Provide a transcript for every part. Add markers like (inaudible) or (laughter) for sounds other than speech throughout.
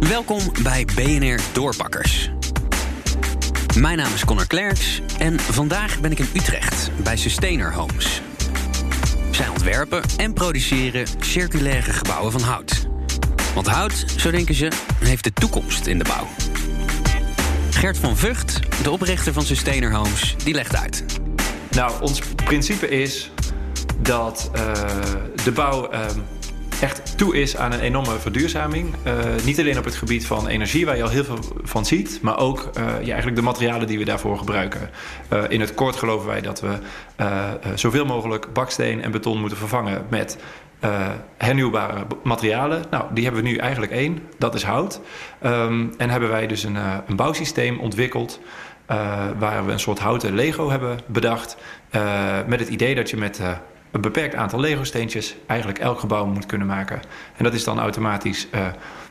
Welkom bij BNR Doorpakkers. Mijn naam is Connor Klerks en vandaag ben ik in Utrecht bij Sustainer Homes. Zij ontwerpen en produceren circulaire gebouwen van hout. Want hout, zo denken ze, heeft de toekomst in de bouw. Gert van Vught, de oprichter van Sustainer Homes, die legt uit. Nou, ons principe is dat uh, de bouw uh, echt toe is aan een enorme verduurzaming. Uh, niet alleen op het gebied van energie, waar je al heel veel van ziet, maar ook ja, eigenlijk de materialen die we daarvoor gebruiken. in het kort geloven wij dat we zoveel mogelijk baksteen en beton moeten vervangen met uh, hernieuwbare materialen. Nou, die hebben we nu eigenlijk één, dat is hout. Um, en hebben wij dus een, uh, een bouwsysteem ontwikkeld. Uh, waar we een soort houten Lego hebben bedacht. met het idee dat je met een beperkt aantal Lego-steentjes eigenlijk elk gebouw moet kunnen maken. En dat is dan automatisch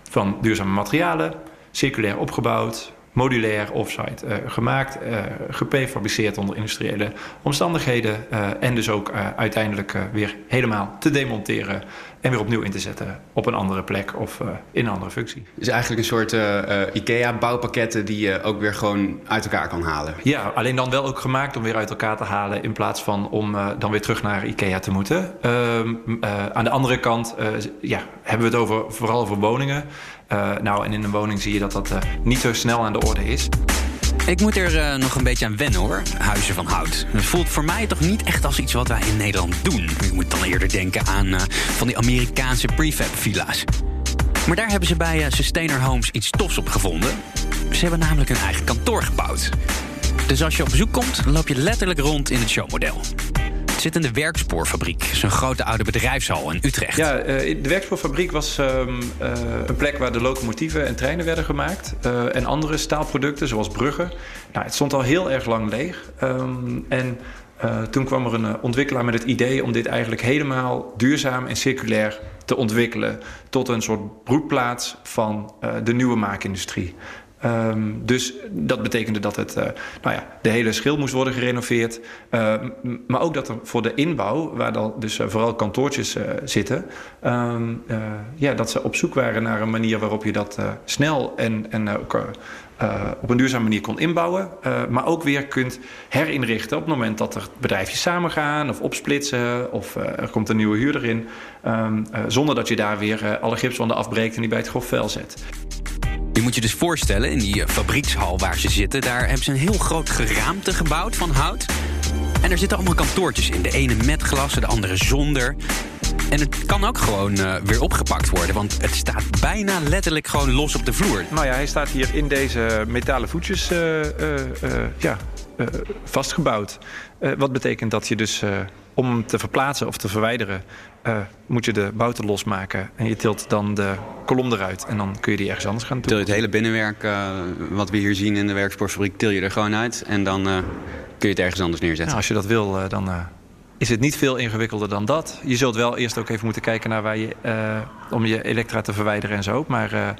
van duurzame materialen, circulair opgebouwd, modulair offsite uh, gemaakt, uh, geprefabriceerd onder industriële omstandigheden uh, en dus ook uiteindelijk weer helemaal te demonteren en weer opnieuw in te zetten op een andere plek of in een andere functie. Dus eigenlijk een soort IKEA-bouwpakketten die je ook weer gewoon uit elkaar kan halen. Ja, alleen dan wel ook gemaakt om weer uit elkaar te halen in plaats van om dan weer terug naar IKEA te moeten. Ehm, aan de andere kant ja, hebben we het over, vooral over woningen. Nou, en in een woning zie je dat dat niet zo snel aan de is. Ik moet er uh, nog een beetje aan wennen hoor, huizen van hout. Het voelt voor mij toch niet echt als iets wat wij in Nederland doen. Ik moet dan eerder denken aan van die Amerikaanse prefab villa's. Maar daar hebben ze bij Sustainer Homes iets tofs op gevonden. Ze hebben namelijk een eigen kantoor gebouwd. Dus als je op bezoek komt, loop je letterlijk rond in het showmodel zit in de Werkspoorfabriek. Zo'n grote oude bedrijfshal in Utrecht. Ja, de Werkspoorfabriek was um, uh, een plek waar de locomotieven en treinen werden gemaakt. Uh, en andere staalproducten, zoals bruggen. Nou, het stond al heel erg lang leeg. Um, en toen kwam er een ontwikkelaar met het idee om dit eigenlijk helemaal duurzaam en circulair te ontwikkelen. Tot een soort broedplaats van de nieuwe maakindustrie. Um, dus dat betekende dat het, uh, nou ja, de hele schil moest worden gerenoveerd. Uh, maar ook dat er voor de inbouw, waar dan dus uh, vooral kantoortjes zitten, um, ja, dat ze op zoek waren naar een manier waarop je dat snel en, en op een duurzame manier kon inbouwen. maar ook weer kunt herinrichten op het moment dat er bedrijfjes samengaan of opsplitsen of er komt een nieuwe huurder in. Zonder dat je daar weer alle gipswanden afbreekt en die bij het grof zet. Je moet je dus voorstellen, in die fabriekshal waar ze zitten... daar hebben ze een heel groot geraamte gebouwd van hout. En er zitten allemaal kantoortjes in. De ene met glas, de andere zonder. En het kan ook gewoon uh, weer opgepakt worden, want het staat bijna letterlijk gewoon los op de vloer. Nou ja, hij staat hier in deze metalen voetjes uh, uh, ja, vastgebouwd. wat betekent dat je dus om hem te verplaatsen of te verwijderen, uh, moet je de bouten losmaken. En je tilt dan de kolom eruit. En dan kun je die ergens anders gaan doen. Til je het hele binnenwerk, uh, wat we hier zien in de werksportfabriek, til je er gewoon uit. En dan uh, kun je het ergens anders neerzetten. Nou, als je dat wil, dan is het niet veel ingewikkelder dan dat. Je zult wel eerst ook even moeten kijken naar waar je, om je elektra te verwijderen en zo. Maar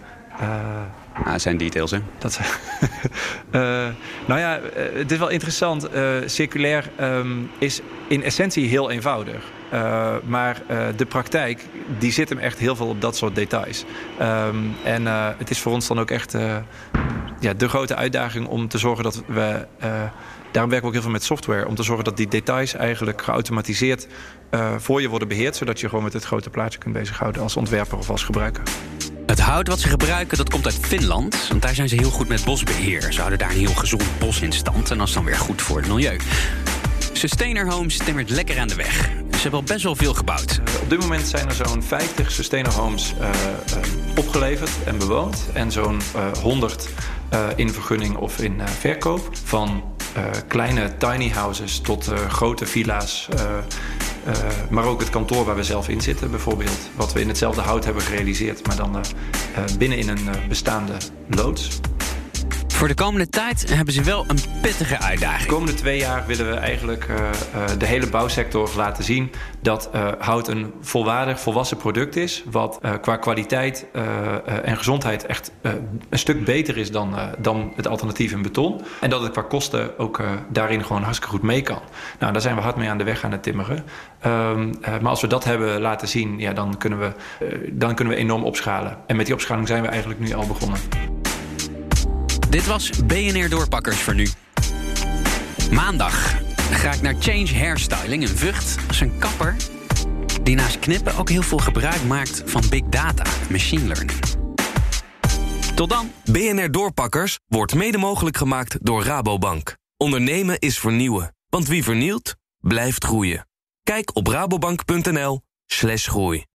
Ah, dat zijn details, hè? Dat zijn... uh, (laughs) nou ja, het is wel interessant. Uh, circulair um, is in essentie heel eenvoudig. Uh, maar de praktijk, die zit hem echt heel veel op dat soort details. Um, en het is voor ons dan ook echt ja, de grote uitdaging om te zorgen dat we... Daarom werken we ook heel veel met software. Om te zorgen dat die details eigenlijk geautomatiseerd voor je worden beheerd. Zodat je gewoon met het grote plaatje kunt bezighouden als ontwerper of als gebruiker. Het hout wat ze gebruiken, dat komt uit Finland. Want daar zijn ze heel goed met bosbeheer. Ze houden daar een heel gezond bos in stand. En dat is dan weer goed voor het milieu. Sustainer Homes timmert lekker aan de weg. Hebben al best wel veel gebouwd. Uh, op dit moment zijn er zo'n 50 Sustainer Homes uh, uh, opgeleverd en bewoond. En zo'n 100 in vergunning of in verkoop. Van kleine tiny houses tot grote villa's. Maar ook het kantoor waar we zelf in zitten, bijvoorbeeld. Wat we in hetzelfde hout hebben gerealiseerd, maar dan uh, binnen in een bestaande loods. Voor de komende tijd hebben ze wel een pittige uitdaging. De komende twee jaar willen we eigenlijk uh, uh, de hele bouwsector laten zien dat uh, hout een volwaardig, volwassen product is. Wat qua kwaliteit en gezondheid echt een stuk beter is dan, dan het alternatief in beton. En dat het qua kosten ook daarin gewoon hartstikke goed mee kan. Nou, daar zijn we hard mee aan de weg aan het timmeren. Um, maar als we dat hebben laten zien, ja, dan, kunnen we, dan kunnen we enorm opschalen. En met die opschaling zijn we eigenlijk nu al begonnen. Dit was BNR Doorpakkers voor nu. Maandag ga ik naar Change Hairstyling in Vught. Dat een kapper die naast knippen ook heel veel gebruik maakt van big data, machine learning. Tot dan. BNR Doorpakkers wordt mede mogelijk gemaakt door Rabobank. Ondernemen is vernieuwen, want wie vernielt, blijft groeien. Kijk op rabobank.nl/groei.